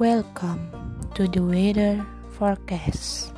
Welcome to the weather forecast.